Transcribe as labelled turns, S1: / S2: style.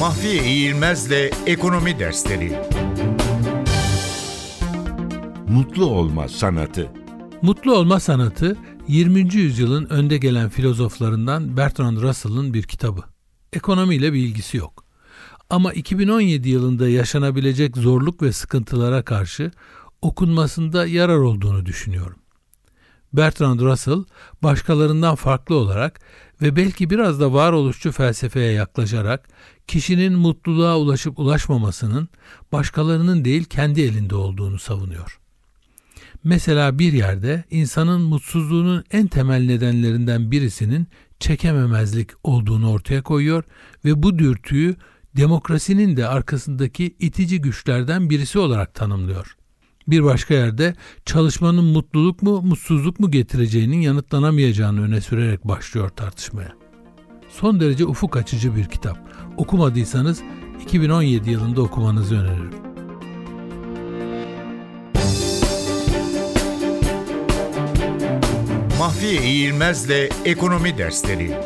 S1: Mahfiye İğilmez'le Ekonomi Dersleri
S2: Mutlu olma sanatı.
S3: Mutlu olma sanatı 20. yüzyılın önde gelen filozoflarından Bertrand Russell'ın bir kitabı. Ekonomiyle bir ilgisi yok. Ama 2017 yılında yaşanabilecek zorluk ve sıkıntılara karşı okunmasında yarar olduğunu düşünüyorum. Bertrand Russell başkalarından farklı olarak ve belki biraz da varoluşçu felsefeye yaklaşarak kişinin mutluluğa ulaşıp ulaşmamasının başkalarının değil kendi elinde olduğunu savunuyor. Mesela bir yerde insanın mutsuzluğunun en temel nedenlerinden birisinin çekememezlik olduğunu ortaya koyuyor ve bu dürtüyü demokrasinin de arkasındaki itici güçlerden birisi olarak tanımlıyor. Bir başka yerde çalışmanın mutluluk mu mutsuzluk mu getireceğinin yanıtlanamayacağını öne sürerek başlıyor tartışmaya. Son derece ufuk açıcı bir kitap. Okumadıysanız 2017 yılında okumanızı öneririm.
S1: Mahfiye İğilmez'le Ekonomi Dersleri